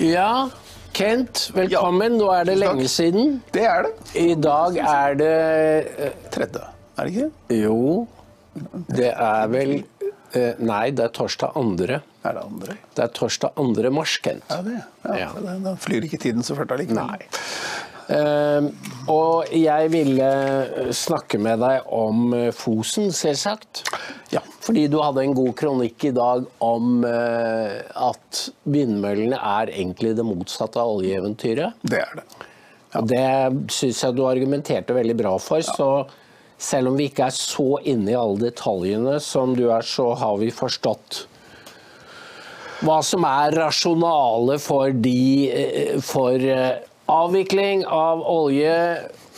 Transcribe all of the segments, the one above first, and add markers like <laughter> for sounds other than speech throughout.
Ja, Kent, velkommen. Nå er det lenge siden. Det er det. I dag er det eh, Tredje, er det ikke? Jo, det er vel eh, Nei, det er torsdag 2. Er det andre? Det er torsdag 2. mars, Kent. Ja, det. Ja, Ja. Da flyr ikke tiden så fort allikevel. Nei. Eh, og jeg ville eh, snakke med deg om eh, Fosen, selvsagt. Ja. Fordi du hadde en god kronikk i dag om eh, at vindmøllene er egentlig det motsatte av oljeeventyret. Det er det. Ja. Det syns jeg du argumenterte veldig bra for. Så selv om vi ikke er så inne i alle detaljene som du er, så har vi forstått hva som er rasjonale for, de, for avvikling av olje.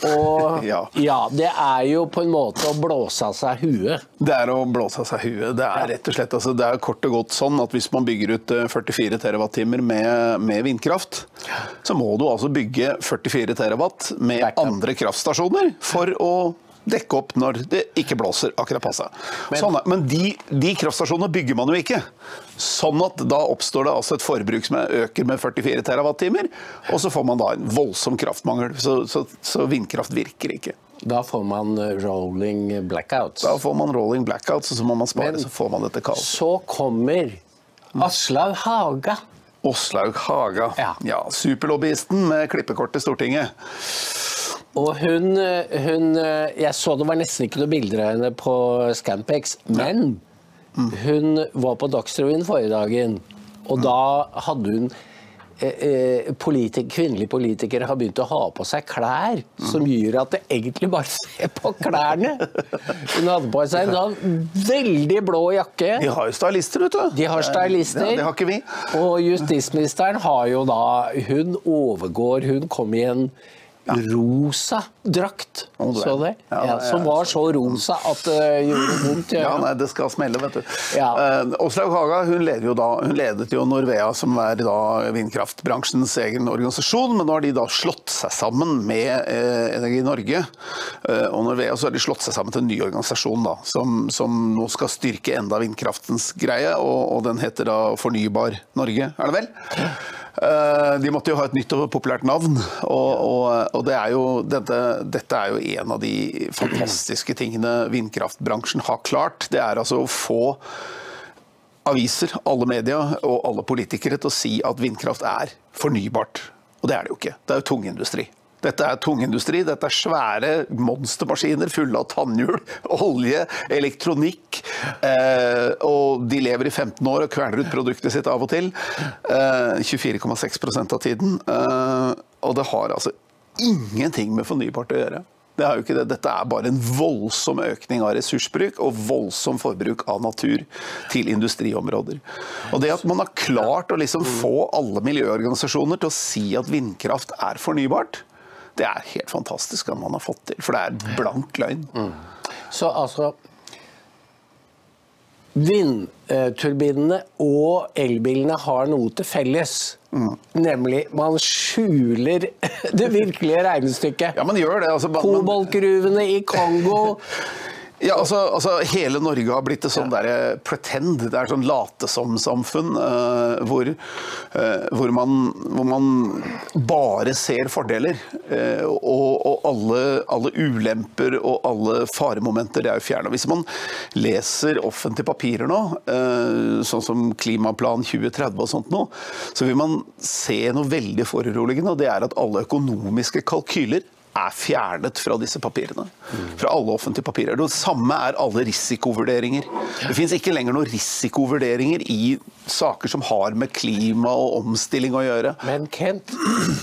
Og <laughs> Ja. det er jo på en måte å blåse av seg huet. Det er å blåse av seg huet. Det er rett og slett, altså, det er kort og godt sånn at hvis man bygger ut eh, 44 TWh med, med vindkraft, så må du altså bygge 44 TWh med andre kraftstasjoner for å dekke opp når det ikke blåser akkurat passe. Men- Sånn, men de, de kraftstasjonene bygger man jo ikke. Sånn at da oppstår det altså et forbruk som er- øker med 44 TWh, og så får man da en voldsom kraftmangel. Så, så, så vindkraft virker ikke. Da får man eh, rolling blackouts. Da får man rolling blackouts, og så må man spare, Men- så får man dette kaoset. Så kommer Aslaug Haga. Åslaug Haga. Ja. superlobbyisten med klippekort til Stortinget. Og hun, hun Jeg så det var nesten ikke noen bilder av henne på Scampex, men hun var på Dagsrevyen forrige dagen, og da hadde hun eh, eh, politik, Kvinnelige politikere har begynt å ha på seg klær som gjør at det egentlig bare ser på klærne. Hun hadde på seg en <laughs> sånn veldig blå jakke. De har jo stylister, vet du. De har stylister. Ja, det har ikke vi. Og justisministeren har jo da Hun overgår Hun kom i en rosa drakt, så det? Ja, Ja, som var så rosa at det gjorde vondt i Ja, nei, det skal smelle, vet du. Ja. Eh, Åslaug Haga hun, jo da, hun ledet jo Norvea, som er da vindkraftbransjens egen organisasjon. Men nå har de da slått seg sammen med eh, Energi Norge eh, og Norvea. Så har de slått seg sammen til en ny organisasjon da, som, som nå skal styrke enda vindkraftens greie. Og, og den heter da Fornybar Norge, er det vel? Eh, De måtte jo ha et nytt og populært navn, og, og, og det er jo, dette, dette er jo en av de fantastiske tingene vindkraftbransjen har klart. Det er altså å få aviser, alle media og alle politikere til å si at vindkraft er fornybart. Og det er det jo ikke. Det er jo tungindustri. Dette er tungindustri, dette er svære monstermaskiner fulle av tannhjul, <laughs> olje, elektronikk. Eh, og de lever i 15 år og kverner ut produktet sitt av og til. Eh, 24,6% av tiden. Eh, og det har altså ingenting med fornybart å gjøre. Det er jo ikke det. Dette er bare en voldsom økning av ressursbruk og voldsom forbruk av natur til industriområder. Og det at man har klart å liksom få alle miljøorganisasjoner til å si at vindkraft er fornybart, det er helt fantastisk at man har fått til. For det er blank løgn. Så altså Vindturbinene og elbilene har noe til felles. Nemlig man skjuler <laughs> det virkelige regnestykket. Ja, man gjør det. Altså, Koboltgruvene i Kongo. <laughs> Ja, altså, altså Hele Norge har blitt et sånn der pretend, det er sånn late-som-samfunn. Uh, hvor, uh, hvor, man, hvor man bare ser fordeler. Uh, og og alle, alle ulemper og alle faremomenter det er jo fjerna. Hvis man leser offentlige papirer nå, sånn som Klimaplan 2030 og sånt nå, så vil man se noe veldig foruroligende, og det er at alle økonomiske kalkyler er fjernet fra disse papirene. Fra alle offentlige papirer. Det samme er alle risikovurderinger. Det fins ikke lenger noen risikovurderinger i saker som har med klima og omstilling å gjøre. Men Kent,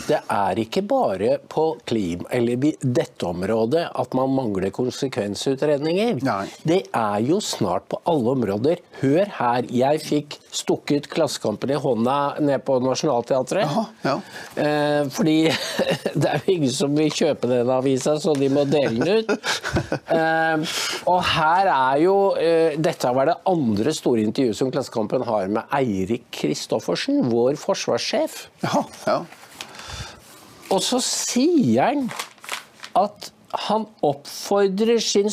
det er ikke bare på klima, eller dette området at man mangler konsekvensutredninger. Nei. Det er jo snart på alle områder. Hør her, jeg fikk stukket Klassekampen i hånda ned på Nationaltheatret. Ja. Eh, fordi <laughs> det er jo ingen som vil kjøpe den avisa, så de må dele den ut. Eh, og her er jo eh, Dette var det andre store intervjuet som Klassekampen har med Eirik Kristoffersen, vår forsvarssjef. Ja, ja. Og så sier han at han oppfordrer sin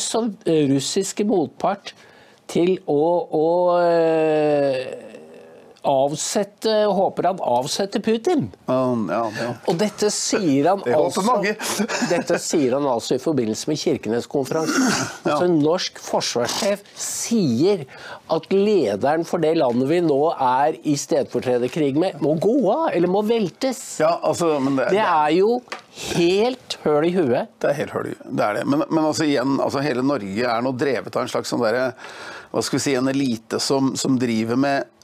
russiske motpart til å, å eh, avsette, håper han avsetter Putin. Um, ja, ja. Og dette sier han Det altså. <laughs> Dette sier han altså i forbindelse med Kirkenes-konferansen. Altså En norsk forsvarssjef sier at lederen for det landet vi nå er i stedfortrederkrig med, må gå av, eller må veltes. ja altså, men det, Det er jo helt høl i huet. Det er helt høl i Det er det. Men, men altså igjen, altså hele Norge er nå drevet av en slags sånn derre Hva skal vi si, en elite som, som driver med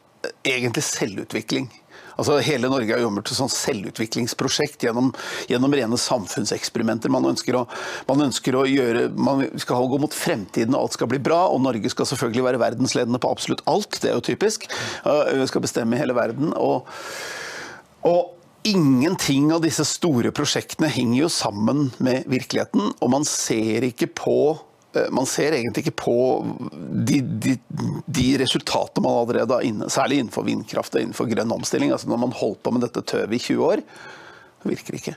egentlig selvutvikling. Altså Hele Norge er jo omgjort til sånn selvutviklingsprosjekt gjennom, gjennom rene samfunnseksperimenter. Man ønsker, å, man ønsker å gjøre Man skal gå mot fremtiden, og alt skal bli bra. Og Norge skal selvfølgelig være verdensledende på absolutt alt. Det er jo typisk. Uh, Vi skal bestemme hele verden. og og ingenting av disse store prosjektene henger jo sammen med virkeligheten, og man ser ikke på man ser egentlig ikke på de, de, de resultatene man allerede har inne, særlig innenfor vindkraft og innenfor grønn omstilling. altså Når man holdt på med dette tøvet i 20 år, det virker ikke.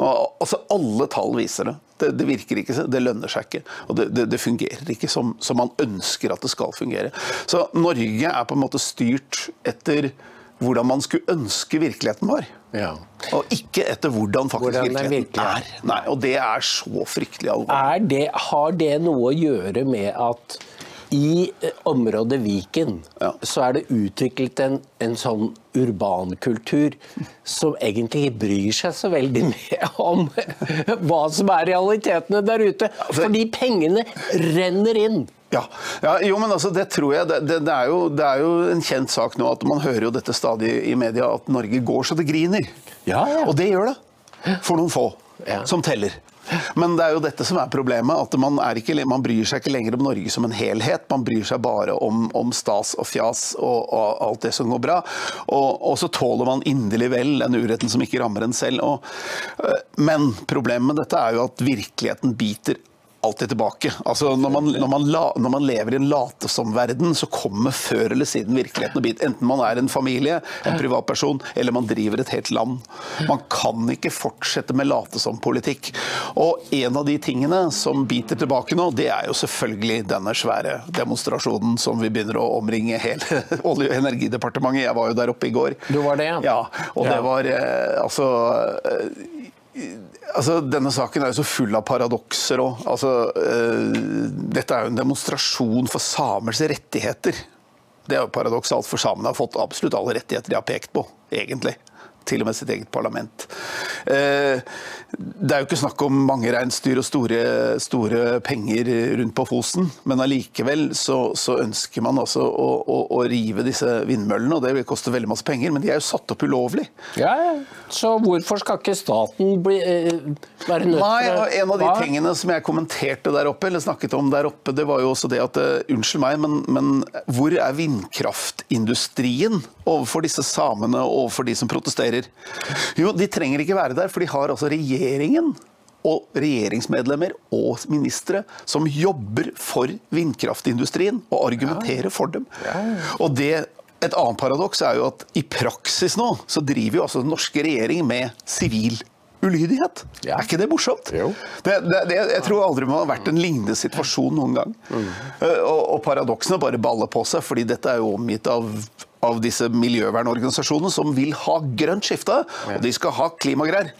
Og, altså Alle tall viser det. det. Det virker ikke, det lønner seg ikke. Og det, det, det fungerer ikke som, som man ønsker at det skal fungere. Så Norge er på en måte styrt etter hvordan man skulle ønske virkeligheten var. Ja. Og ikke etter hvordan faktisk Hvordan virkeligheten virkelig er. Nei, og det er så fryktelig alvorlig. Er det, har det noe å gjøre med at i eh, området Viken Ja. så er det utviklet en, en sånn urbankultur som egentlig ikke bryr seg så veldig <laughs> mye om hva som er realitetene der ute. Fordi pengene renner inn. Ja, ja jo, men altså, det tror jeg det, det, det, er jo, det er jo en kjent sak nå at man hører jo dette stadig i media at Norge går så det griner. Ja, ja. Og det gjør det. For noen få Ja. som teller. Men det er jo dette som er problemet. at man, ikke, man bryr seg ikke lenger om Norge som en helhet. Man bryr seg bare om, om stas og fjas og, og alt det som går bra. Og, og så tåler man inderlig vel den uretten som ikke rammer en selv. Og, øh, men problemet med dette er jo at virkeligheten biter alltid tilbake. Altså når man, når man, la, når man lever i en late-som-verden, så kommer før eller siden virkeligheten og bit. Enten man er en familie, en privatperson, eller man driver et helt land. Man kan ikke fortsette med late-som-politikk. Og en av de tingene som biter tilbake nå, det er jo selvfølgelig denne svære demonstrasjonen som vi begynner å omringe hele <laughs> Olje- og energidepartementet. Jeg var jo der oppe i går. Du var det, ja? Ja, og det var eh, altså eh, Altså, denne saken er jo så full av paradokser òg. Altså, eh, dette er jo en demonstrasjon for samers rettigheter. Det er jo paradoksalt, for samene har fått absolutt alle rettigheter de har pekt på, egentlig. Til og med sitt eget parlament. Eh, det er jo ikke snakk om mange reinsdyr og store, store penger rundt på Fosen, men allikevel så, så ønsker man altså å, å, å rive disse vindmøllene, og det vil koste veldig masse penger, men de er jo satt opp ulovlig. Ja. Så hvorfor skal ikke staten bli, eh, være nødt til å- og En av de tingene som jeg kommenterte der oppe, eller snakket om der oppe, det var jo også det at eh, Unnskyld meg, men, men hvor er vindkraftindustrien overfor disse samene og overfor de som protesterer? Jo, de trenger ikke være der, for de har altså regjeringen og regjeringsmedlemmer og ministre som jobber for vindkraftindustrien og argumenterer for dem. Og det et annet paradoks er jo at i praksis nå så driver jo altså den norske regjering med sivil ulydighet. Ja. Er ikke det morsomt? Jo. Det, det, det, jeg tror aldri man har vært en lignende situasjon noen gang. Mm. Og, og paradoksene bare baller på seg, fordi dette er jo omgitt av, av disse miljøvernorganisasjonene som vil ha grønt skifte, og de skal ha klimagreier.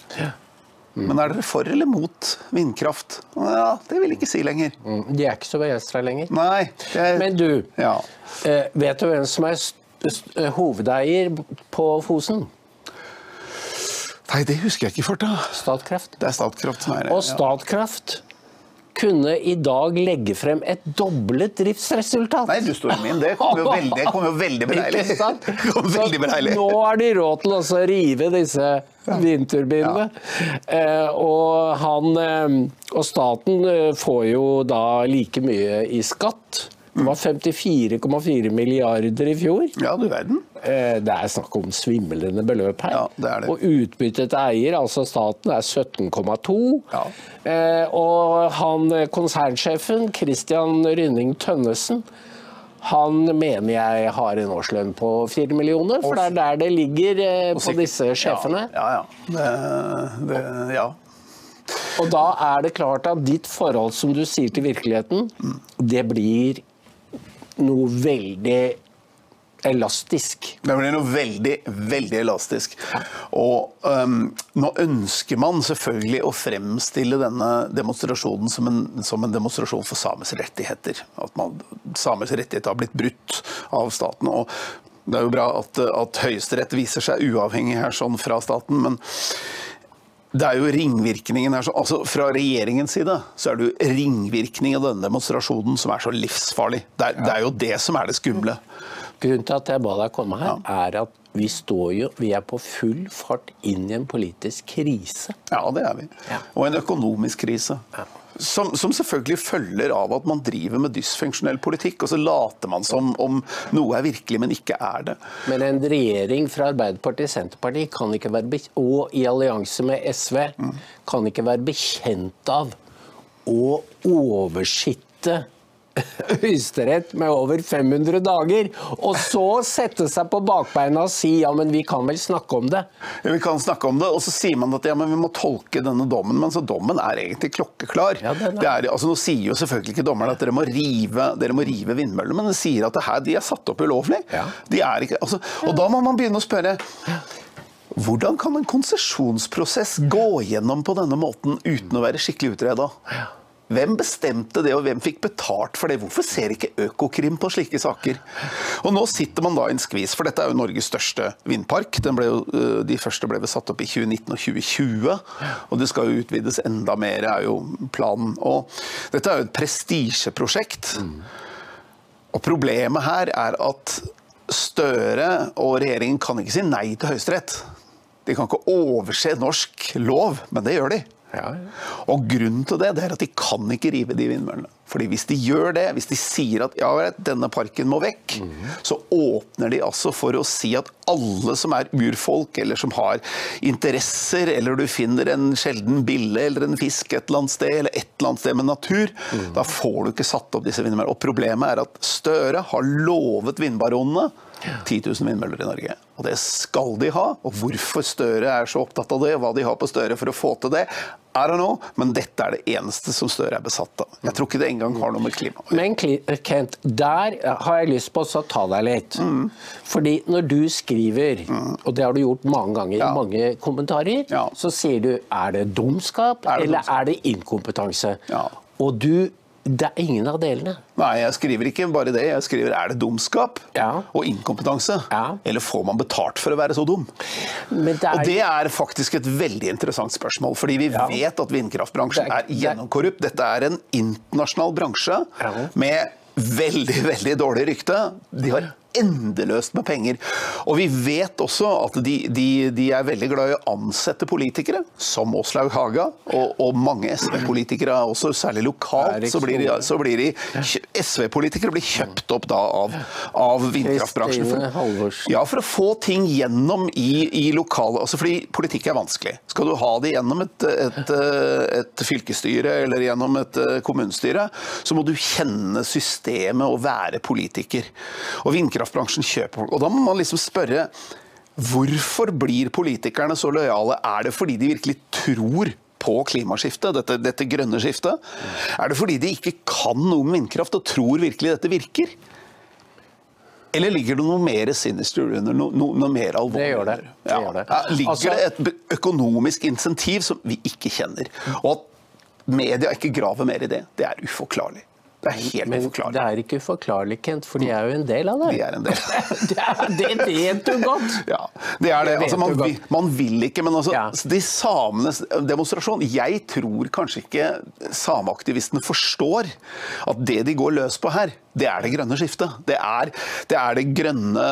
Men er dere for eller mot vindkraft? Ja, det vil jeg ikke si lenger. Mm, De er ikke så begeistra lenger. Nei. Jeg, Men du, Ja. eh, vet du hvem som er eh, hovedeier på Fosen? Nei, det husker jeg ikke i farta. Statkraft. Det er Statkraft som er det. Og Statkraft kunne i dag legge frem et doblet driftsresultat. Nei, du står min. Det kom jo veldig, kom jo veldig beleilig. <laughs> Kom veldig beleilig. Nå har de råd til å rive disse vindturbinene. Eh, og, han, eh, og staten eh, får jo da like mye i skatt. Det var 54,4 milliarder i fjor. Ja, du verden. Eh, Det er snakk om svimlende beløp her. Ja, det er det. Og utbyttet til eier, altså staten, er 17,2. Ja. Eh, Og han eh, konsernsjefen, Christian Rynning Tønnesen, han mener jeg har en årslønn på 4 millioner, for det er der det ligger på disse sjefene. Ja, ja. ja. Det, det, ja. Og da er det klart at ditt forhold, som du sier til virkeligheten, det blir noe veldig elastisk. Det blir noe veldig, veldig elastisk. Og um, nå ønsker man selvfølgelig å fremstille denne demonstrasjonen som en, som en demonstrasjon for samers rettigheter. At man, samers rettigheter har blitt brutt av staten. og det er jo bra at, at Høyesterett viser seg uavhengig her sånn fra staten, men det er jo ringvirkningen her, altså Fra regjeringens side så er det jo ringvirkning av denne demonstrasjonen som er så livsfarlig. Det er, det er jo det som er det skumle. Grunnen til at jeg ba deg komme her, er at vi står jo Vi er på full fart inn i en politisk krise. Ja, det er vi. Ja. Og en økonomisk krise. Som, som selvfølgelig følger av at man driver med dysfunksjonell politikk, og så later man som om noe er virkelig, men ikke er det. Men en regjering fra Arbeiderpartiet og Senterpartiet kan ikke være og i allianse med SV kan ikke være bekjent av å oversitte Høyesterett med over 500 dager, og så sette seg på bakbeina og si ja, men vi kan vel snakke om det. Ja, Vi kan snakke om det, og så sier man at ja, men vi må tolke denne dommen. Men så dommen er egentlig klokkeklar. Ja, er. Det er, altså, nå sier jo selvfølgelig ikke dommerne at dere må rive, dere må rive vindmøllene, men de sier at det her, de er satt opp ulovlig. Ja. De er ikke, altså, og da må man begynne å spørre hvordan kan en konsesjonsprosess gå gjennom på denne måten uten å være skikkelig utreda? Hvem bestemte det, og hvem fikk betalt for det? Hvorfor ser ikke Økokrim på slike saker? Og Nå sitter man da i en skvis, for dette er jo Norges største vindpark. Jo, øh, de første ble vel satt opp i 2019 og 2020, og det skal jo utvides enda mer, er jo planen. Og dette er jo et prestisjeprosjekt. Og problemet her er at Støre og regjeringen kan ikke si nei til Høyesterett. De kan ikke overse norsk lov, men det gjør de. Ja, Og grunnen til det, det er at de kan ikke rive de vindmøllene. Fordi hvis de gjør det, hvis de sier at ja, denne parken må vekk, så åpner de altså for å si at alle som er urfolk, eller som har interesser, eller du finner en sjelden bille eller en fisk et eller annet sted, eller et eller annet sted med natur, da får du ikke satt opp disse vindmøllene. Og problemet er at Støre har lovet vindbaronene 10 000 vindmøller i Norge. Og det skal de ha. Og hvorfor Støre er så opptatt av det, hva de har på Støre for å få til det, er det nå, men dette er det eneste som Støre er besatt av. Jeg tror ikke det engang har noe med klima å gjøre. Men Kent, der har jeg lyst på å ta deg litt. Fordi når du skriver, og det har du gjort mange ganger Ja. i mange kommentarer, Ja. så sier du er det dumskap Er det eller dumskap? er det inkompetanse? Ja. Og du Det er ingen av delene. Nei, jeg skriver ikke bare det. Jeg skriver er det dumskap Ja. og inkompetanse. Ja. Eller får man betalt for å være så dum? Men det er, Og det er faktisk et veldig interessant spørsmål, fordi vi Ja. vet at vindkraftbransjen Det er- er gjennomkorrupt. Dette er en internasjonal bransje med veldig, veldig dårlig rykte. De har endeløst med penger. Og vi vet også at de, de, de er veldig glad i å ansette politikere, som Åslaug Haga, og, og mange SV-politikere også, særlig lokalt. Så blir så blir de SV-politikere blir kjøpt opp da av, av vindkraftbransjen. For- ja, for å få ting gjennom i, i lokale altså Fordi politikk er vanskelig. Skal du ha det gjennom et, et, et fylkesstyre eller gjennom et eh, kommunestyre, så må du kjenne systemet og være politiker. Og vindkraftbransjen kjøper folk. Og da må man liksom spørre Hvorfor blir politikerne så lojale? Er det fordi de virkelig tror på klimaskiftet, dette, dette grønne skiftet? Er det fordi de ikke kan noe om vindkraft og tror virkelig dette virker? Eller ligger det noe mer sinister under, noe, noe, noe mer alvorlig? Det gjør det. Det gjør det. Ja, ligger Altså- det et økonomisk insentiv som vi ikke kjenner? Og at media ikke graver mer i det, det er uforklarlig. Det er helt men uforklarlig. det er ikke uforklarlig, Kent, for de er jo en del av det. De er en del. <laughs> det, det vet du godt. Ja, det er det. Det Altså, man, vil, man vil ikke, men altså, Ja. de samenes demonstrasjon Jeg tror kanskje ikke sameaktivistene forstår at det de går løs på her, det er det grønne skiftet. Det er det, er det grønne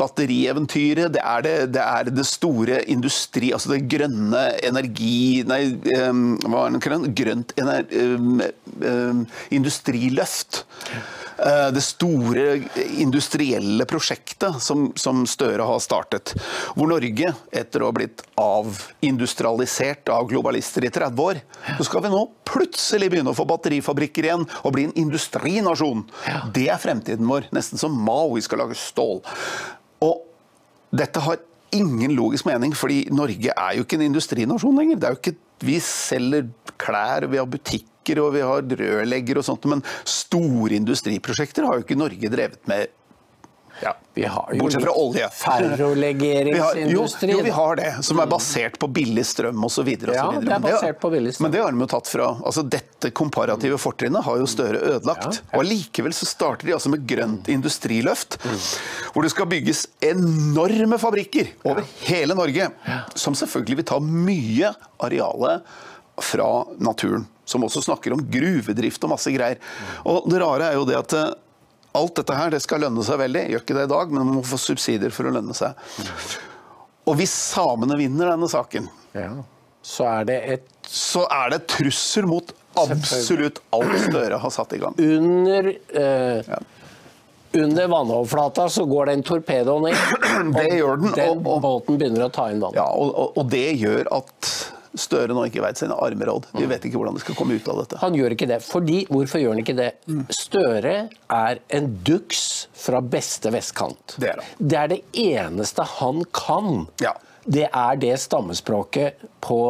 batterieventyret. Det er det, det er det store industri... Altså det grønne energi... Nei, um, hva er det? Grønt ener, um, um, industriløft. Eh, Det store industrielle prosjektet som, som Støre har startet. Hvor Norge, etter å ha blitt avindustrialisert av globalister i 30 år, så skal vi nå plutselig begynne å få batterifabrikker igjen og bli en industrinasjon. Det er fremtiden vår. Nesten som Mao, vi skal lage stål. Og dette har ingen logisk mening, fordi Norge er jo ikke en industrinasjon lenger. Det er jo ikke, vi selger klær, vi har butikker og vi har rørleggere og sånt, men store industriprosjekter har jo ikke Norge drevet med Ja. Vi har jo Bortsett fra olje. Ferrolegeringsindustri. jo, jo, vi har det, som er basert på billig strøm osv. Ja, det er basert på billig strøm. Men det har de jo tatt fra. Altså, dette komparative fortrinnet har jo Støre ødelagt. Ja, ja. Og allikevel så starter de altså med grønt industriløft, hvor det skal bygges enorme fabrikker over hele Norge, som selvfølgelig vil ta mye arealet fra naturen. Som også snakker om gruvedrift og masse greier. Og det rare er jo det at eh, alt dette her det skal lønne seg veldig. Gjør ikke det i dag, men man må få subsidier for å lønne seg. Og hvis samene vinner denne saken, Ja. Så er det et så er det trussel mot absolutt alt Støre har satt i gang. Under eh, Under vannoverflata så går det en torpedo ned. <clears throat> Det gjør den, Den og- og- båten begynner å ta inn vann. Ja, og, og, og det gjør at Støre nå ikke veit sine armeråd. De vet ikke hvordan de skal komme ut av dette. Han gjør ikke det. Fordi, hvorfor gjør han ikke det? Støre er en duks fra beste vestkant. Det er. Det er det eneste han kan. Ja. Det er det stammespråket på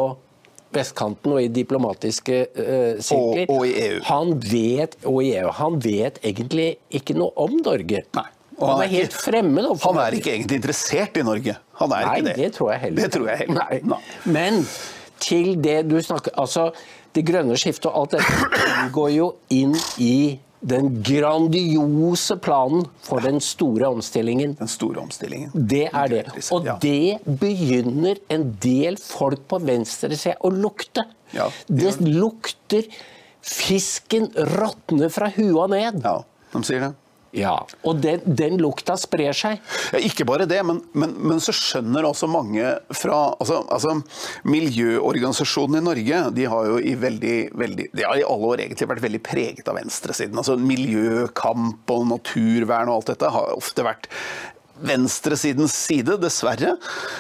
vestkanten og i diplomatiske uh, sirkler. Og- og i EU. Han vet, og i EU. Han vet egentlig ikke noe om Norge. Nei. Han er ikke- helt fremmed. overfor Han er ikke egentlig interessert i Norge. Han er Nei, ikke det. det tror jeg heller Det tror jeg heller Nei. Nei. Men til det du snakker Altså, det grønne skiftet og alt dette går jo inn i den grandiose planen for den store omstillingen. Den store omstillingen. Det er det. Og det begynner en del folk på venstresida å lukte. Ja, det det lukter Fisken råtner fra og ned. Ja, de sier det. Ja, Og den, den lukta sprer seg. Ja, ikke bare det, men, men, men så skjønner også mange fra altså, altså, Miljøorganisasjonene i Norge de har jo i veldig, veldig, de har i alle år egentlig vært veldig preget av venstresiden. Altså Miljøkamp og naturvern og alt dette har ofte vært venstresidens side, dessverre,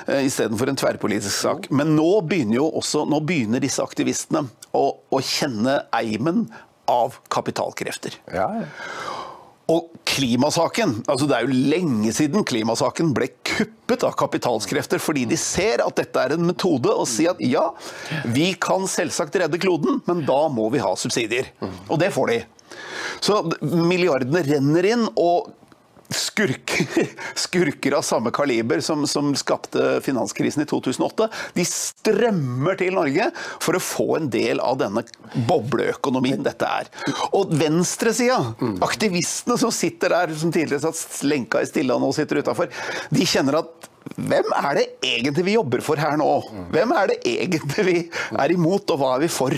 eh, istedenfor en tverrpolitisk sak. Men nå begynner jo også, nå begynner disse aktivistene å, å kjenne eimen av kapitalkrefter. Ja, Ja, Og klimasaken, altså det er jo lenge siden klimasaken ble kuppet av kapitalskrefter, fordi de ser at dette er en metode å si at ja, vi kan selvsagt redde kloden, men da må vi ha subsidier. Og det får de. Så milliardene renner inn, og skurker, <laughs> skurker av samme kaliber som, som skapte finanskrisen i 2008, de strømmer til Norge for å få en del av denne bobleøkonomien dette er. Og venstresida, aktivistene som sitter der, som tidligere satt lenka i Stilleland og sitter utafor, de kjenner at hvem er det egentlig vi jobber for her nå? Hvem er det egentlig vi er imot, og hva er vi for?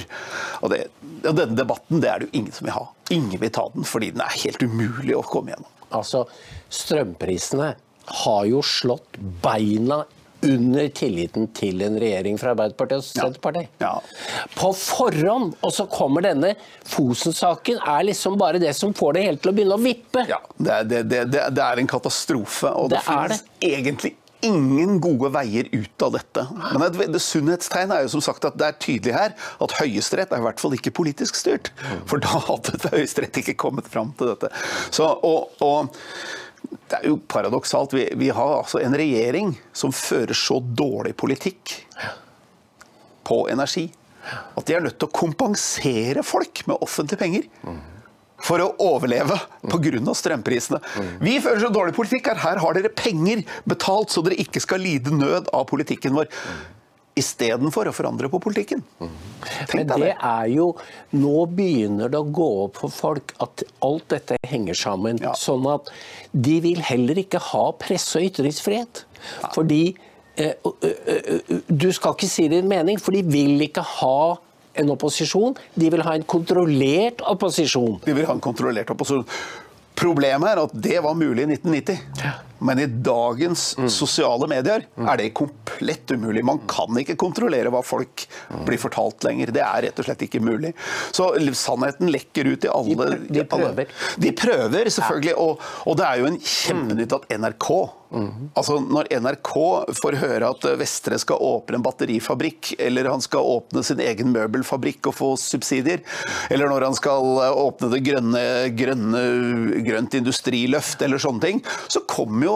Og, det, og denne debatten det er det jo ingen som vil ha. Ingen vil ta den, fordi den er helt umulig å komme gjennom. Altså, strømprisene har jo slått beina under tilliten til en regjering fra Arbeiderpartiet og Senterpartiet. Ja. På forhånd! Og så kommer denne Fosen-saken, er liksom bare det som får det hele til å begynne å vippe. Ja, det er, det, det, det, er en katastrofe, og det, Det finnes egentlig ingen gode veier ut av dette. Men et veldig sunnhetstegn er jo som sagt at det er tydelig her at Høyesterett er i hvert fall ikke politisk styrt. For da hadde <laughs> Høyesterett ikke kommet fram til dette. Så, og, og det er jo paradoksalt. Vi, vi har altså en regjering som fører så dårlig politikk på energi at de er nødt til å kompensere folk med offentlige penger for å overleve pga. strømprisene. Vi føler så dårlig politikk her. her har dere penger betalt så dere ikke skal lide nød av politikken vår. Istedenfor å forandre på politikken. Tenk Men det det. er jo Nå begynner det å gå opp for folk at alt dette henger sammen. Ja. Sånn at de vil heller ikke ha presse- og ytringsfrihet. Fordi eh, ø- ø- ø- Du skal ikke si din mening, for de vil ikke ha en opposisjon. De vil ha en kontrollert opposisjon. De vil ha en kontrollert opposisjon. Problemet er at det var mulig i 1990. Men i dagens sosiale medier er det komplett umulig. Man kan ikke kontrollere hva folk blir fortalt lenger. Det er rett og slett ikke mulig. Så sannheten lekker ut i alle De prøver. De prøver, selvfølgelig. Og, og det er jo en kjempenytt at NRK Altså Når NRK får høre at Vestre skal åpne en batterifabrikk, eller han skal åpne sin egen møbelfabrikk og få subsidier, eller når han skal åpne det grønne, grønne, grønt industriløft eller sånne ting, så kommer jo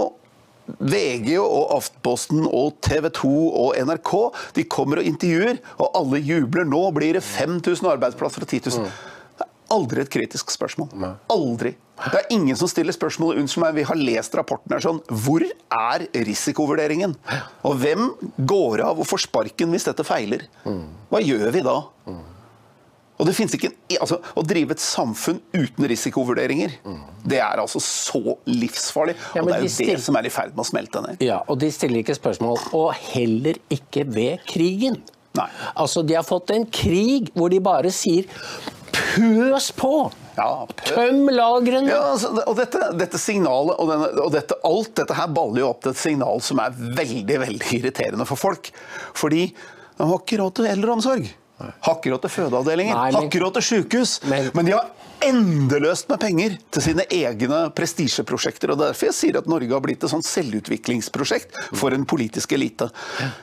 VG og Aftenposten og TV 2 og NRK de kommer og intervjuer, og alle jubler. Nå blir det 5000 arbeidsplasser og 10 000. Det er aldri et kritisk spørsmål. Aldri. Det er ingen som stiller spørsmålet unnskyld meg, vi har lest rapporten her sånn. Hvor er risikovurderingen? Og hvem går av og får sparken hvis dette feiler? Hva gjør vi da? Og det finnes ikke, en- altså, Å drive et samfunn uten risikovurderinger, det er altså så livsfarlig. Ja, og det er de jo det som er i ferd med å smelte ned. Ja, og de stiller ikke spørsmål. Og heller ikke ved krigen. Nei. Altså, de har fått en krig hvor de bare sier pøs på! Ja, Tøm lagrene! Ja, altså, og dette, dette signalet og, denne, og dette, alt dette her baller jo opp til et signal som er veldig veldig irriterende for folk. Fordi de har ikke råd til eldreomsorg. Har ikke råd til fødeavdelinger. Nei, men- Har ikke råd til sykehus. Men- Men, de har endeløst med penger til sine egne prestisjeprosjekter. og Derfor jeg sier at Norge har blitt et sånt selvutviklingsprosjekt for en politisk elite.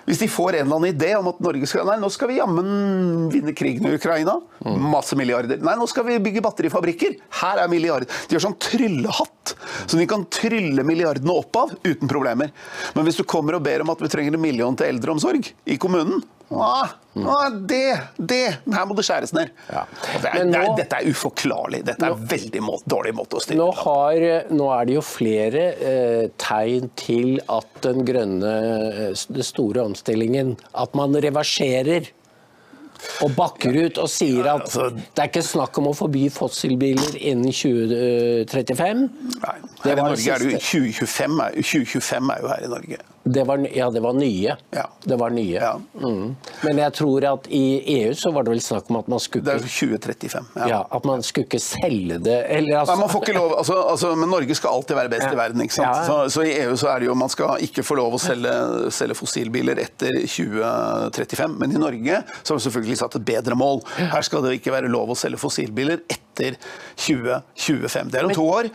Hvis de får en eller annen idé om at Norge skal Nei, nå skal vi jammen vinne krigen i Ukraina. Masse milliarder. Nei, nå skal vi bygge batterifabrikker. Her er milliarder. De har sånn tryllehatt, så de kan trylle milliardene opp av uten problemer. Men hvis du kommer og ber om at vi trenger en million til eldreomsorg i kommunen Ah, ah, det, det, her må det skjæres ned. Ja. Det er, nå, det er, dette er uforklarlig. Dette er veldig må, dårlig måte å styre Nå, har, nå er det jo flere eh, tegn til at den grønne, eh, den store omstillingen At man reverserer og bakker ut og sier at altså- det er ikke snakk om å forby fossilbiler innen 2035. Nei, her i Norge er det jo 2025 er, 2025 er jo her i Norge. Det var, ja, det var nye. Ja. Det var nye. Ja. Mm. Men jeg tror at i EU så var det vel snakk om at man skulle Det er 2035. Ja. ja, at man skulle ikke selge det eller altså, Nei, man får ikke lov, altså, altså, men Norge skal alltid være best i verden. ikke sant? Så, så I EU så er det jo man skal ikke få lov å selge, selge fossilbiler etter 2035. Men i Norge så har vi selvfølgelig satt et bedre mål. Her skal det ikke være lov å selge fossilbiler etter 2025. Det er om to år.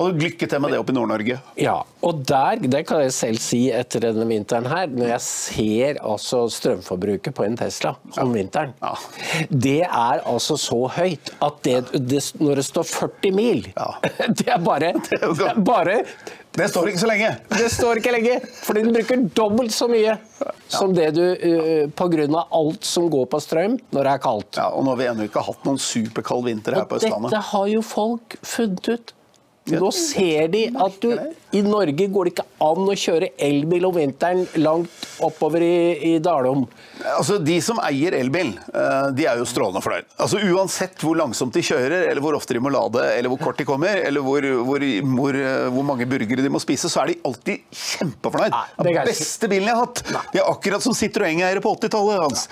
Og lykke til med det oppe i Nord-Norge. Ja, og der, det kan jeg selv si etter denne vinteren her, når jeg ser altså strømforbruket på en Tesla om vinteren, Ja. det er altså så høyt at det, det, når det står 40 mil, Ja. <laughs> det er bare, <laughs> det er bare Det står ikke så lenge. det står ikke lenge, fordi den bruker dobbelt så mye som det du uh, På grunn av alt som går på strøm når det er kaldt. Ja, og nå har vi ennå ikke hatt noen superkald vinter her Og på Østlandet. dette har jo folk funnet ut. Nå ser de at du I Norge går det ikke an å kjøre elbil om vinteren langt oppover i, i Dalom. Altså, De som eier elbil, eh, de er jo strålende fornøyd. Altså, Uansett hvor langsomt de kjører, eller hvor ofte de må lade, eller hvor kort de kommer, eller hvor, hvor, hvor, eh, hvor mange burgere de må spise, så er de alltid kjempefornøyd. Nei, det beste bilen jeg har hatt! De er akkurat som Citroën-eiere på 80-tallet. Hans.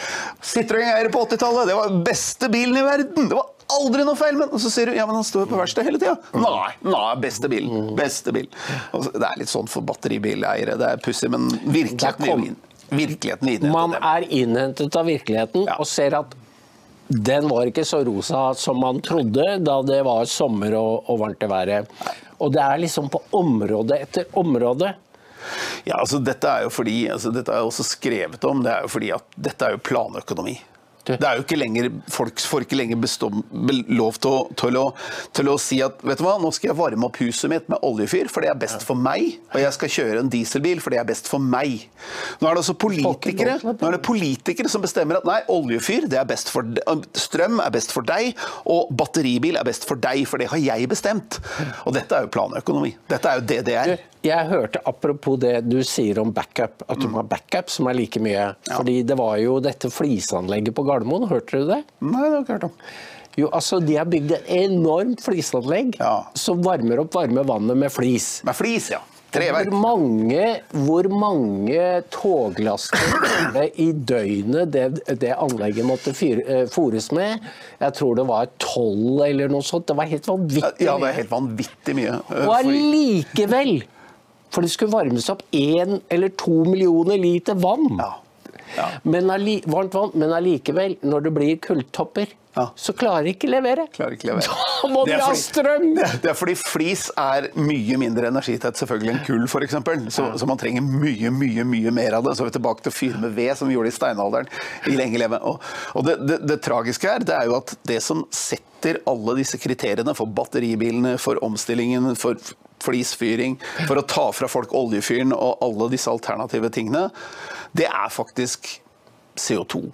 Citroën-eiere på 80-tallet, det var beste bilen i verden! Det var aldri noe feil med den! Og så sier du ja, men han står på verkstedet hele tida. Nei, nei, beste bil. Beste bil. Og så- det er litt sånn for batteribileiere. Det er pussig, men virkeligheten. Virkeligheten vil inn. Man er innhentet av virkeligheten Ja. og ser at den var ikke så rosa som man trodde da det var sommer og, og varmt i været. Og det er liksom på område etter område. Ja, altså dette er jo fordi, altså dette er jo også skrevet om, det er jo fordi at dette er jo planøkonomi. Det er jo ikke lenger, Folk får ikke lenger bestå, lov til å, til, å, til å si at vet du hva, nå skal jeg varme opp huset mitt med oljefyr, for det er best for meg. Og jeg skal kjøre en dieselbil, for det er best for meg. Nå er det altså politikere, nå er det politikere som bestemmer at nei, oljefyr det er best for strøm er best for deg, og batteribil er best for deg, for det har jeg bestemt. Og dette er jo planøkonomi. Dette er jo det det er. Jeg hørte apropos det du sier om backup, at du må ha backup som er like mye. Fordi det var jo dette flisanlegget på Gardermoen, hørte du det? Nei, det har jeg ikke hørt om. Jo, altså De har bygd et enormt flisanlegg Ja. som varmer opp varme vannet med flis. Med flis, ja. Hvor Treverk. mange, hvor mange toglaster var <clears throat> det i døgnet det, det anlegget måtte eh, fôres med? Jeg tror det var tolv eller noe sånt. Det var helt vanvittig. Ja, det er helt vanvittig mye. eh, Og allikevel! For det skulle varmes opp én eller to millioner liter vann. Ja. Ja. Men varmt vann, men allikevel, når det blir kulltopper, Ja. så klarer ikke levere. Klarer ikke levere. <laughs> Da må de ha strøm! <laughs> Det er fordi flis er mye mindre energitett selvfølgelig enn kull, f.eks. Så, så man trenger mye mye, mye mer av det. Så er vi tilbake til å fyre med ved, som vi gjorde i steinalderen. i lenge leve. Og, og det, det, det tragiske her, det er jo at det som setter alle disse kriteriene for batteribilene, for omstillingen, for flisfyring, for å ta fra folk oljefyren og alle disse alternative tingene, det er faktisk CO2.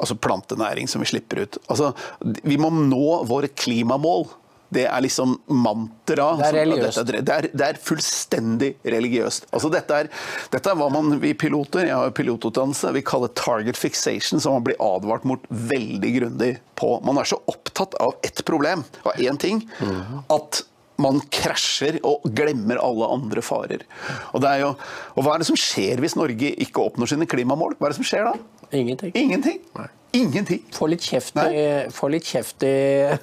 Altså plantenæring som vi slipper ut. Altså, vi må nå våre klimamål Det er liksom mantra. Det er religiøst. Det er, det er fullstendig religiøst. Altså dette, er, dette er hva man, vi piloter, jeg har pilotutdannelse, vi kaller target fixation, som man blir advart mot veldig grundig på. Man er så opptatt av ett problem, av én ting, at man krasjer og glemmer alle andre farer. Og, det er jo, og hva er det som skjer hvis Norge ikke oppnår sine klimamål? Hva er det som skjer da? Ingenting. Ingenting. Ingenting. Få litt kjeft i, få litt kjeft i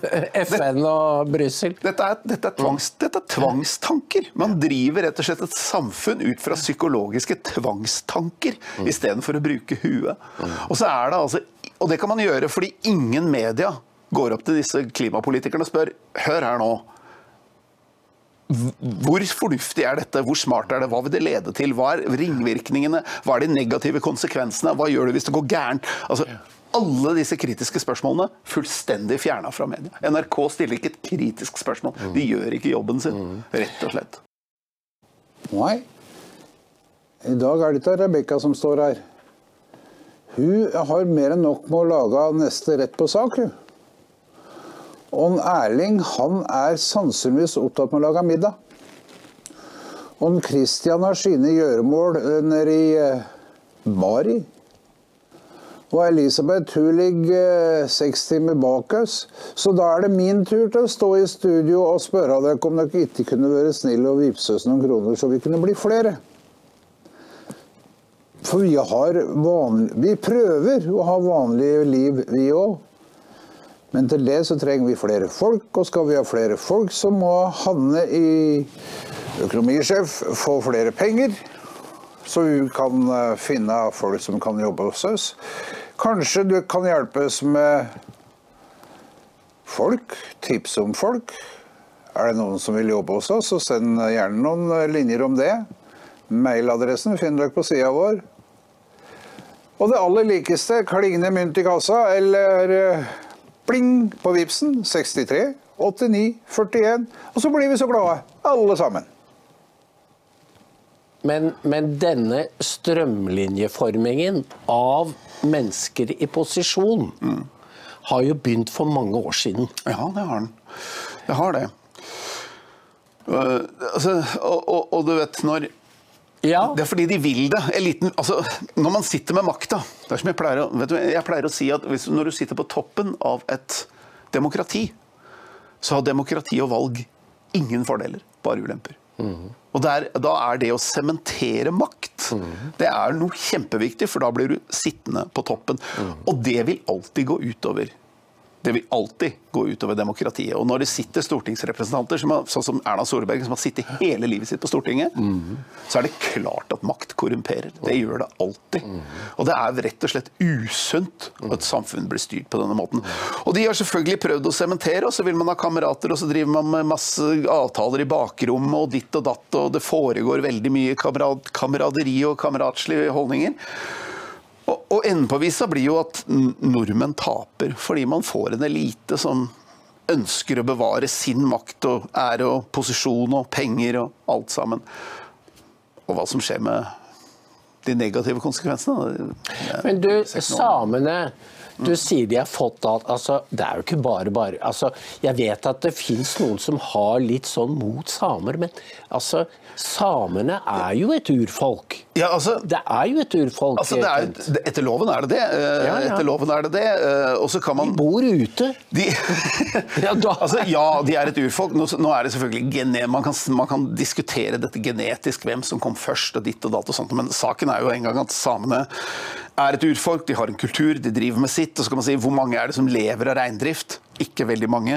<laughs> FN og Brussel. Dette er, dette, er tvangs, dette er tvangstanker. Man driver rett og slett et samfunn ut fra psykologiske tvangstanker istedenfor å bruke huet. Og så er det altså Og det kan man gjøre fordi ingen media går opp til disse klimapolitikerne og spør Hør her nå. Hvor fornuftig er dette? Hvor smart er det? Hva vil det lede til? Hva er ringvirkningene? Hva er de negative konsekvensene? Hva gjør du hvis det går gærent? Altså, alle disse kritiske spørsmålene fullstendig fjerna fra media. NRK stiller ikke et kritisk spørsmål. De gjør ikke jobben sin, rett og slett. Nei. I dag er det ikke Rebekka som står her. Hun har mer enn nok med å lage neste rett på sak, hun. Og Erling han er sannsynligvis opptatt med å lage middag. Og Kristian har sine gjøremål eh, nede i Mari. Bari. Og Elisabeth hun ligger eh, seks timer bak oss. Så da er det min tur til å stå i studio og spørre dere om dere ikke kunne være snille og vippse oss noen kroner, så vi kunne bli flere. For vi, vi prøver å ha vanlige liv, vi òg. Men til det så trenger vi flere folk, og skal vi ha flere folk, så må Hanne i økonomisjef få flere penger. Så vi kan eh, finne folk som kan jobbe hos oss. Kanskje du kan hjelpe oss med folk, Tips om folk. Er det noen som vil jobbe hos oss, så send gjerne noen eh, linjer om det. Mailadressen finner dere på sida vår. Og det aller likeste, klingende mynt i kassa, eller pling på Vipsen 63 89 41. Og så blir vi så glade, alle sammen. Men, men denne strømlinjeformingen av mennesker i posisjon har jo begynt for mange år siden. Ja, det har den. Det har det. Uh, altså, og, og, og du vet når Ja, Det er fordi de vil det. Eliten, altså, når man sitter med makta jeg jeg pleier å si at hvis, når du sitter på toppen av et demokrati, så har demokrati og valg ingen fordeler, bare ulemper. Og der, Da er det å sementere makt det er noe kjempeviktig, for da blir du sittende på toppen. Og det vil alltid gå utover det vil alltid gå utover demokratiet. Og når det sitter stortingsrepresentanter, som har, sånn som Erna Solberg, som har sittet hele livet sitt på Stortinget, så er det klart at makt korrumperer. Det gjør det alltid. Og det er rett og slett usunt at samfunnet samfunn blir styrt på denne måten. Og de har selvfølgelig prøvd å sementere, og så vil man ha kamerater, og så driver man med masse avtaler i bakrommet og ditt og datt, og det foregår veldig mye kamerad, kameraderi og kameratslige holdninger. Og, enden på visa blir jo at nordmenn taper, fordi man får en elite som ønsker å bevare sin makt og ære og posisjon og penger og alt sammen. Og hva som skjer med de negative konsekvensene Men du, samene du sier de har fått alt. Altså, Det er jo ikke bare bare. Altså, Jeg vet at det fins noen som har litt sånn mot samer, men altså Samene er jo et urfolk. Ja, altså, Det er jo et urfolk. altså det er, etter loven er det det. eh, Ja, ja. Etter loven er det det. eh, Og så kan man De bor ute. De, <laughs> <laughs> altså, ja, de er et urfolk. Nå, nå er det selvfølgelig gene, man, kan, man kan diskutere dette genetisk, hvem som kom først og ditt og datt og sånt, men saken er jo en gang at samene er et urfolk, de har en kultur, de driver med sitt. Og så kan man si hvor mange er det som lever av reindrift? Ikke veldig mange.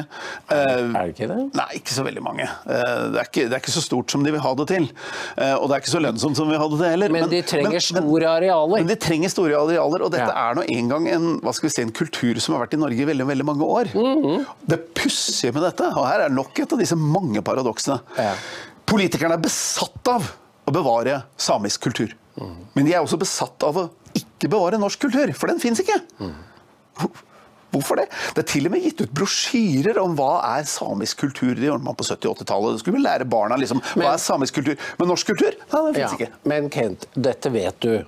Eh, Er det ikke det? Nei, ikke så veldig mange. Eh, Det er ikke, det er ikke så stort som de vil ha det til. Eh, Og det er ikke så lønnsomt som de vil ha det heller. Men de trenger men- store arealer. Men de trenger store arealer, og dette Ja. er nå en gang en, hva skal vi si, en kultur som har vært i Norge i veldig, veldig mange år. Mhm. Det pussige med dette, og her er nok et av disse mange paradoksene Ja. Politikerne er besatt av å bevare samisk kultur. Mhm. Men de er også besatt av å ikke bevare norsk kultur, for den fins ikke. Mhm. Hvor- Hvorfor det? Det er til og med gitt ut brosjyrer om hva er samisk kultur. Det gjorde man på 70- og 80-tallet. Det skulle vi lære barna liksom, Men- hva er samisk kultur. Men norsk kultur, nei, finnes Ja, ikke. men Kent, dette vet du.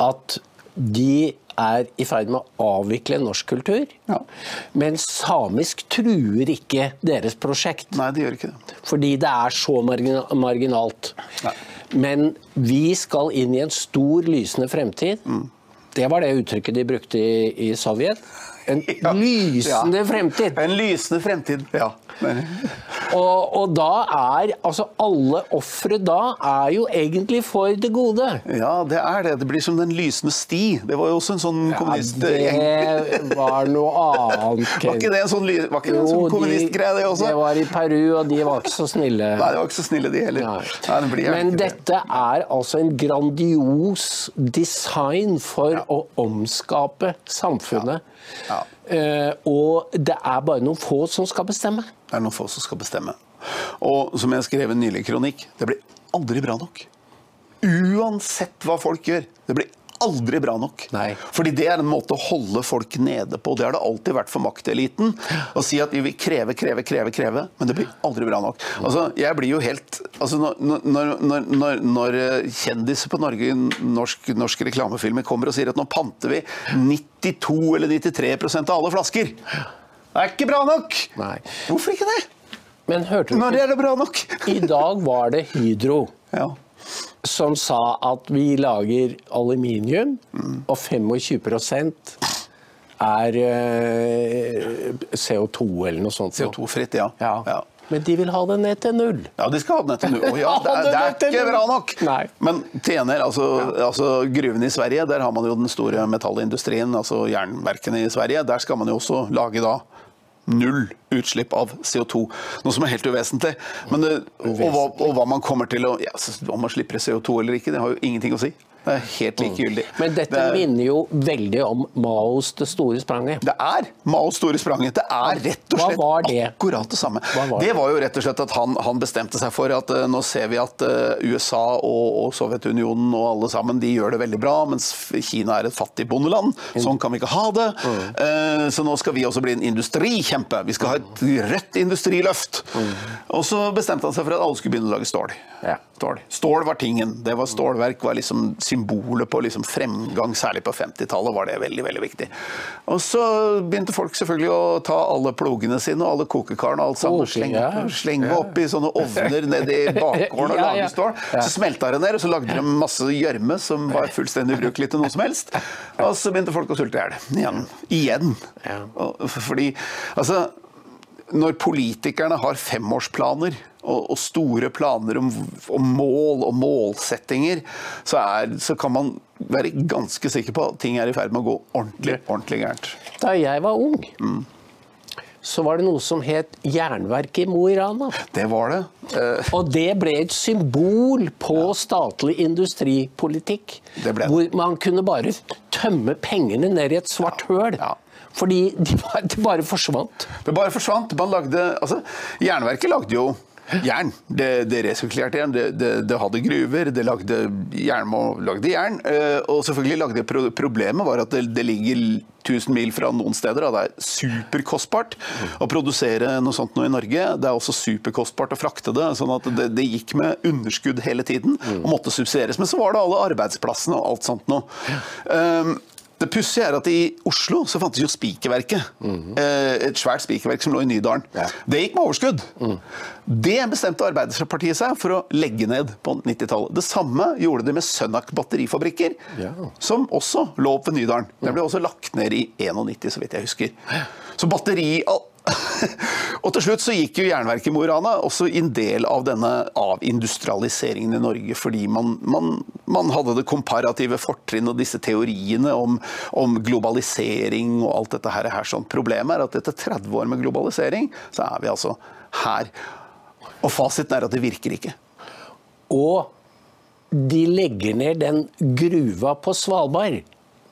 At de er i ferd med å avvikle norsk kultur. Ja. Men samisk truer ikke deres prosjekt. Nei, det gjør ikke det. Fordi det er så margina- marginalt. Nei. Men vi skal inn i en stor, lysende fremtid. Mm. Det var det uttrykket de brukte i, i Sovjet. En <laughs> Ja. lysende Ja. fremtid. En lysende fremtid. Ja. <laughs> Og, og da er altså alle ofre da er jo egentlig for det gode. Ja, det er det. Det blir som Den lysende sti. Det var jo også en sånn kommunist... det <laughs> var noe annet. Var ikke det en sånn, var ikke en sånn kommunistgreie, det også? det var i Peru, og de var ikke så snille. Nei, de var ikke så snille, de heller. Nei. Nei, det blir Men dette det. er altså en grandios design for å omskape samfunnet. Ja. Eh, og det er bare noen få som skal bestemme. Det er noen få som skal bestemme. Og som jeg skrev en nylig kronikk, det blir aldri bra nok. Uansett hva folk gjør. Det blir aldri bra nok. Nei. Fordi det er en måte å holde folk nede på. Det har det alltid vært for makteliten. Å si at vi vil kreve, kreve, kreve, kreve, men det blir aldri bra nok. Altså, jeg blir jo helt altså, når, når, når, når, når eh, kjendiser på Norge, norsk, norske reklamefilmer, kommer og sier at nå panter vi 92 eller 93% av alle flasker. Det er ikke bra nok! Nei. Hvorfor ikke det? Men hørte du Når ikke? er det bra nok? <laughs> I dag var det Hydro Ja. Som sa at vi lager aluminium, og 25 er eh, CO2 eller noe sånt. CO2-fritt, ja. Ja. ja. Men de vil ha det ned til null. Ja, de skal ha det ned til null. Oh, ja, <laughs> det, det er ikke bra nok! Nei. Men tjener, altså, altså gruvene i Sverige, der har man jo den store metallindustrien, altså jernverkene i Sverige. Der skal man jo også lage da null utslipp av CO2. Noe som er helt uvesentlig. Men og, og, hva, og hva man kommer til å ja, Om man slipper CO2 eller ikke, det har jo ingenting å si. Det er helt likegyldig. Men dette Det er- minner jo veldig om Maos Det store spranget. Det er Maos store spranget. Det er rett og slett det? akkurat det samme. Var det? det? var jo rett og slett at han, han bestemte seg for at uh, nå ser vi at uh, USA og, og Sovjetunionen og alle sammen de gjør det veldig bra, mens Kina er et fattig bondeland. Sånn kan vi ikke ha det. Mm. Eh, så nå skal vi også bli en industrikjempe. Vi skal ha et rødt industriløft. Mm. Og så bestemte han seg for at alle skulle begynne å lage stål. Ja. Stål. Stål var tingen. Det var Stålverk var liksom symbolet på liksom fremgang, særlig på 50-tallet var det veldig veldig viktig. Og så begynte folk selvfølgelig å ta alle plogene sine og alle kokekarene og alt sammen Koking, slenge, ja. slenge opp i sånne ovner nedi <laughs> bakgården og Ja, lage stål. Så smelta det ned, og så lagde de masse gjørme som var fullstendig ubrukelig til noe som helst. Og så begynte folk å sulte i hjel. Igjen. Igjen. Fordi altså når politikerne har femårsplaner og, og store planer om, om mål og målsettinger, så, er, så kan man være ganske sikker på at ting er i ferd med å gå ordentlig, ordentlig gærent. Da jeg var ung, så var det noe som het Jernverket i Mo i Rana. Det var det. Uh... Og det ble et symbol på statlig industripolitikk. Det ble det. Hvor man kunne bare tømme pengene ned i et svart høl. Ja. Fordi de bare, de bare forsvant. Det bare forsvant. Man lagde, altså, Jernverket lagde jo jern. Det, det resirkulerte jern. Det, det, det hadde gruver, det lagde jern, og lagde jern. eh, Og selvfølgelig lagde pro Problemet var at det, det ligger 1000 mil fra noen steder. Det er superkostbart å produsere noe sånt nå i Norge. Det er også superkostbart å frakte det. sånn at det, det gikk med underskudd hele tiden og måtte subsidieres. Men så var det alle arbeidsplassene og alt sånt noe. Um, det pussige er at i Oslo så fantes jo Spikerverket. Mm. Et svært spikerverk som lå i Nydalen. Ja. Det gikk med overskudd. Det bestemte Arbeiderpartiet seg for å legge ned på 90-tallet. Det samme gjorde de med Sønnak batterifabrikker, Ja. som også lå oppe ved Nydalen. Den ble også lagt ned i 91, så vidt jeg husker. Så batteri... Og til slutt så gikk jo jernverket i Mo i Rana også en del av denne avindustrialiseringen i Norge, fordi man, man, man hadde det komparative fortrinn og disse teoriene om, om globalisering og alt dette her. her sånn. Problemet er at etter 30 år med globalisering, så er vi altså her. Og fasiten er at det virker ikke. Og de legger ned den gruva på Svalbard,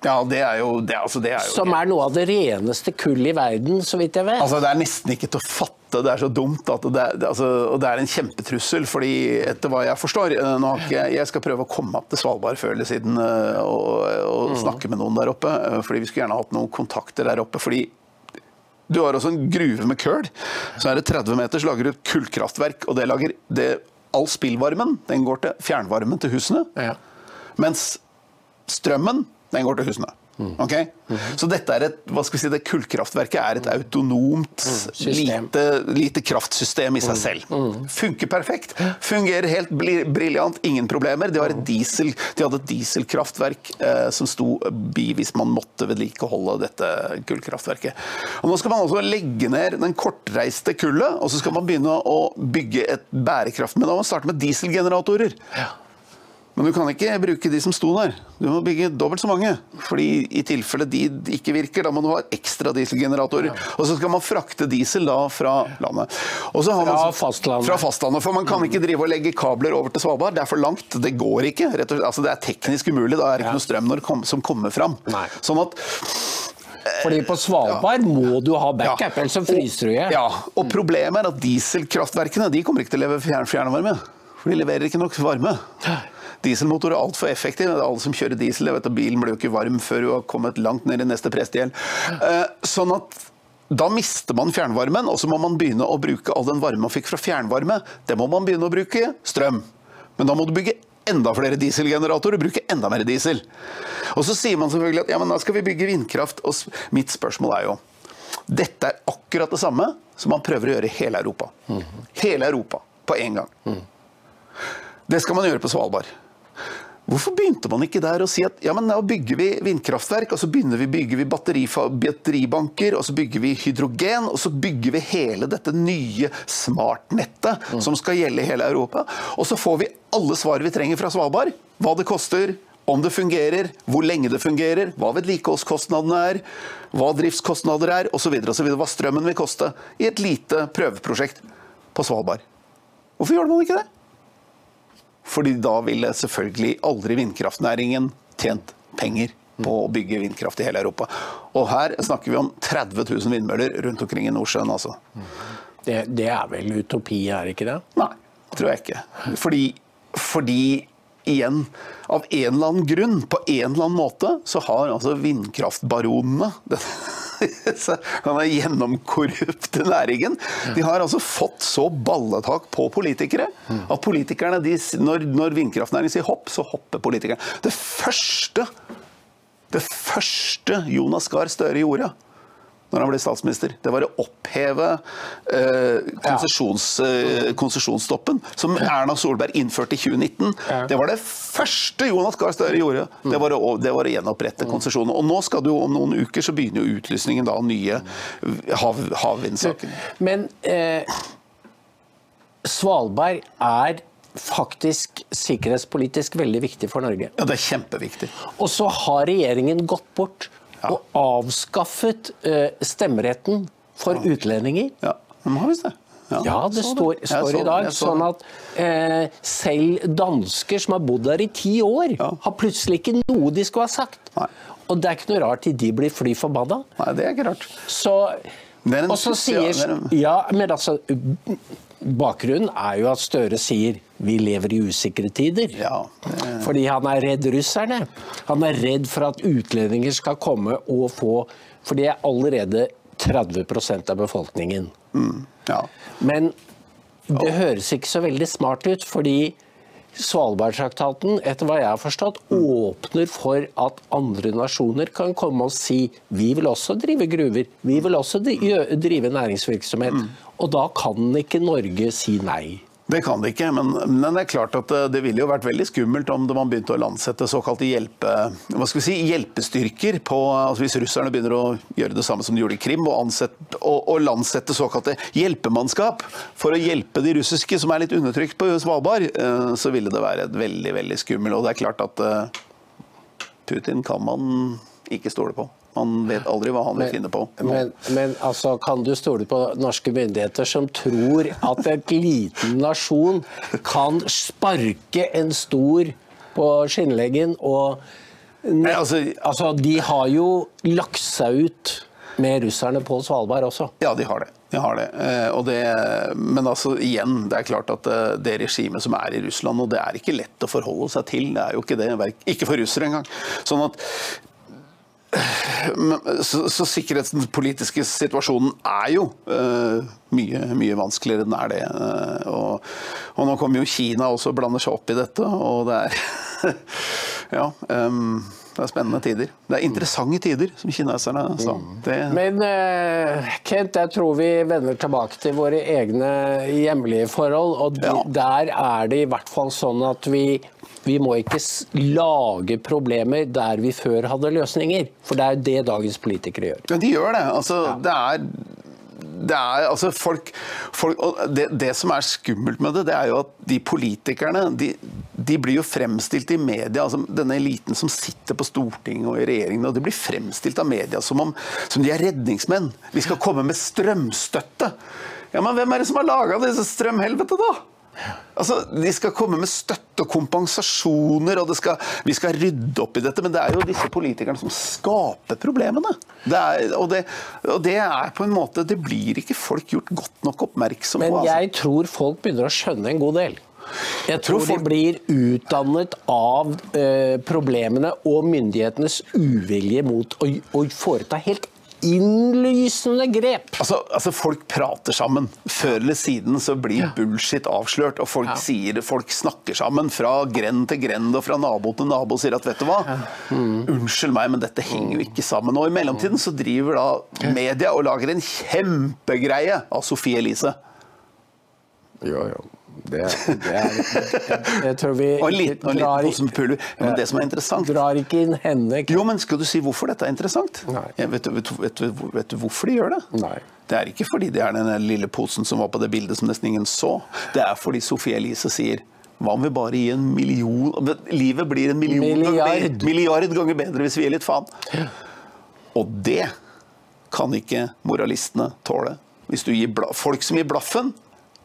Ja, det er jo, det, altså, det er jo som er noe av det reneste kull i verden, så vidt jeg vet. Altså, Det er nesten ikke til å fatte. Det er så dumt. at det, er- altså, og det er en kjempetrussel. fordi etter hva jeg forstår eh, nå har ikke, jeg- skal prøve å komme opp til Svalbard før eller siden eh, og, og snakke med noen der oppe. eh, fordi Vi skulle gjerne hatt noen kontakter der oppe. fordi du har også en gruve med køl. Så er det 30 meter, så lager du et kullkraftverk. og det lager det, All spillvarmen den går til fjernvarmen til husene. Ja. Mens strømmen den går til husene. Ok? Så dette er et, hva skal vi si, det kullkraftverket er et autonomt, system. lite, lite kraftsystem i seg selv. Funker perfekt. Fungerer helt briljant, ingen problemer. De, diesel, de hadde et dieselkraftverk eh, som sto bi hvis man måtte vedlikeholde dette kullkraftverket. Og nå skal man altså legge ned den kortreiste kullet, og så skal man begynne å bygge et bærekraft. Men da må man starte med dieselgeneratorer. Men du kan ikke bruke de som sto der. Du må bygge dobbelt så mange. Fordi i tilfelle de ikke virker, da må du ha ekstra dieselgeneratorer. Og så skal man frakte diesel da fra landet. Og så har man Fra fastlandet. Fra fastlandet. For man kan ikke drive og legge kabler over til Svalbard. Det er for langt. Det går ikke. Slett. Altså, det er teknisk umulig. Da er det ikke noe strøm kom, som kommer fram. Nei. Sånn at Fordi på Svalbard må du ha backup, ellers så fryser du i hjel. Ja, og problemet er at dieselkraftverkene de kommer ikke til å leve fjern fjernvarme. For de leverer ikke nok varme. Dieselmotor er altfor effektiv. Det er alle som kjører diesel. Jeg vet at Bilen blir jo ikke varm før du har kommet langt ned i neste prestegjeld. Eh, Sånn at da mister man fjernvarmen, og så må man begynne å bruke all den varme man fikk fra fjernvarme. Det må man begynne å bruke strøm. Men da må du bygge enda flere dieselgeneratorer og bruke enda mer diesel. Og så sier man selvfølgelig at ja, men da skal vi bygge vindkraft. Og mitt spørsmål er jo dette er akkurat det samme som man prøver å gjøre i hele Europa. Hele Europa på en gang. Det skal man gjøre på Svalbard. Hvorfor begynte man ikke der å si at ja, men nå bygger vi vindkraftverk, og så begynner vi bygger vi batteribanker, og så bygger vi hydrogen, og så bygger vi hele dette nye smartnettet som skal gjelde i hele Europa. Og så får vi alle svar vi trenger fra Svalbard. Hva det koster, om det fungerer, hvor lenge det fungerer, hva vedlikeholdskostnadene er, hva driftskostnader er, osv., osv. Hva strømmen vil koste i et lite prøveprosjekt på Svalbard. Hvorfor gjør man ikke det? Fordi da ville selvfølgelig aldri vindkraftnæringen tjent penger på å bygge vindkraft i hele Europa. Og her snakker vi om 30 000 vindmøller rundt omkring i Nordsjøen. altså. Det, det er vel utopi, er det ikke det? Nei, tror jeg ikke. Fordi, fordi igjen, av en eller annen grunn, på en eller annen måte, så har altså vindkraftbaronene <laughs> denne gjennomkorrupte næringen. De har altså fått så balletak på politikere at politikerne, de, når, når vindkraftnæringen sier hopp, så hopper politikerne. Det første, det første Jonas Gahr Støre gjorde når han ble statsminister. Det var å oppheve eh, konsesjonsstoppen, eh, som Erna Solberg innførte i 2019. Ja. Det var det første Jonas Gahr Støre gjorde. Det var, å, det var å gjenopprette konsesjonene. Og nå skal du, om noen uker så begynner jo utlysningen av nye hav, havvindsaker. Men eh, Svalbard er faktisk sikkerhetspolitisk veldig viktig for Norge. Ja, det er kjempeviktig. Og så har regjeringen gått bort og avskaffet eh, stemmeretten for utlendinger. Ja, de har visst det. Ja, det står, det. står i dag jeg så sånn at eh, selv dansker som har bodd der i ti år, Ja. har plutselig ikke noe de skulle ha sagt. Nei. Og det er ikke noe rart at de blir fly forbanna. Nei, det er ikke rart. Så, Det og så sier det er Ja, men altså Bakgrunnen er jo at Støre sier vi lever i usikre tider. Ja, det- Fordi han er redd russerne. Han er redd for at utlendinger skal komme og få For det er allerede 30% av befolkningen. Ja. Men det høres ikke så veldig smart ut, fordi Svalbardtraktaten, etter hva jeg har forstått, åpner for at andre nasjoner kan komme og si vi vil også drive gruver, vi vil også drive næringsvirksomhet. Og da kan ikke Norge si nei. Det kan det ikke, men, men det er klart at det, det ville jo vært veldig skummelt om man begynte å landsette såkalte hjelpe, si, hjelpestyrker på altså Hvis russerne begynner å gjøre det samme som de gjorde i Krim, og, ansett, og, og landsette såkalte hjelpemannskap for å hjelpe de russiske som er litt undertrykt på Svalbard, eh, så ville det være et veldig, veldig skummelt. Og det er klart at eh, Putin kan man ikke stole på. Man vet aldri hva han vil finne på. Men, men altså, kan du stole på norske myndigheter som tror at en liten nasjon kan sparke en stor på skinnleggen og Nei, altså, Altså, de har jo lagt seg ut med russerne på Svalbard også. Ja, de har det. De har det. Eh, og det. Men altså, igjen, det er klart at eh, det regimet som er i Russland, og det er ikke lett å forholde seg til. Det er jo ikke det. Ikke for russere engang. Sånn at så, så sikkerhetspolitiske situasjonen er jo uh, mye, mye vanskeligere enn er det. Uh, og, og nå kommer jo Kina også og blander seg opp i dette, og det er <laughs> Ja. Um, Det er spennende tider. Det er interessante tider, som kineserne sa. Det, Men eh, Kent, jeg tror vi vender tilbake til våre egne hjemlige forhold. Og de, Ja. der er det i hvert fall sånn at vi, vi må ikke lage problemer der vi før hadde løsninger. For det er jo det dagens politikere gjør. Ja, de gjør det. Altså, det er det er, altså folk, folk, det, det som er skummelt med det, det er jo at de politikerne de, de blir jo fremstilt i media, altså denne eliten som sitter på Stortinget og i regjeringen, og de blir fremstilt av media som om som de er redningsmenn. Vi skal komme med strømstøtte. Ja, men hvem er det som har laga disse strømhelvete, da? Altså, De skal komme med støtte og kompensasjoner, og det skal, vi skal rydde opp i dette. Men det er jo disse politikerne som skaper problemene. Det er, og, det, og det er på en måte Det blir ikke folk gjort godt nok oppmerksom Men på. altså. jeg tror folk begynner å skjønne en god del. Jeg tror, de blir utdannet av eh, problemene og myndighetenes uvilje mot å, å foreta helt innlysende grep. Altså, altså Folk prater sammen. Før eller siden så blir bullshit avslørt. Og folk, sier, folk snakker sammen fra grend til grend og fra nabo til nabo og sier at vet du hva, unnskyld meg, men dette henger jo ikke sammen. Og i mellomtiden så driver da media og lager en kjempegreie av Sofie Elise. Ja, jo. Det, det er, <laughs> jeg, jeg tror vi Og en liten, og en drar, liten men det som er interessant drar ikke inn henne. Jo, men skal du si hvorfor dette er interessant? Ja, vet, vet, vet, vet du hvorfor de gjør det? Nei. Det er ikke fordi det er den lille posen som var på det bildet som nesten ingen så. Det er fordi Sofie Elise sier hva om vi bare gir en million Livet blir en million Milliard. Ganger, milliard ganger bedre hvis vi gir litt faen. Og det kan ikke moralistene tåle. Hvis du gir bla Folk som gir blaffen,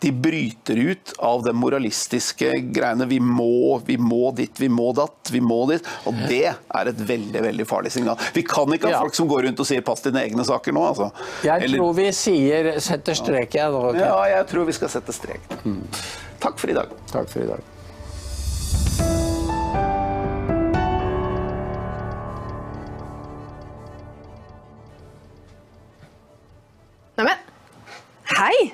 de bryter ut av de moralistiske greiene. Vi må, vi må dit, vi må datt, vi må dit. Og det er et veldig veldig farlig signal. Vi kan ikke ha Ja. folk som går rundt og sier 'pass dine egne saker' nå. altså. Jeg Eller- tror vi sier setter strek, jeg. da». ok? Ja, jeg tror vi skal sette strek. Takk for i dag. Takk for i dag. Neimen, hei!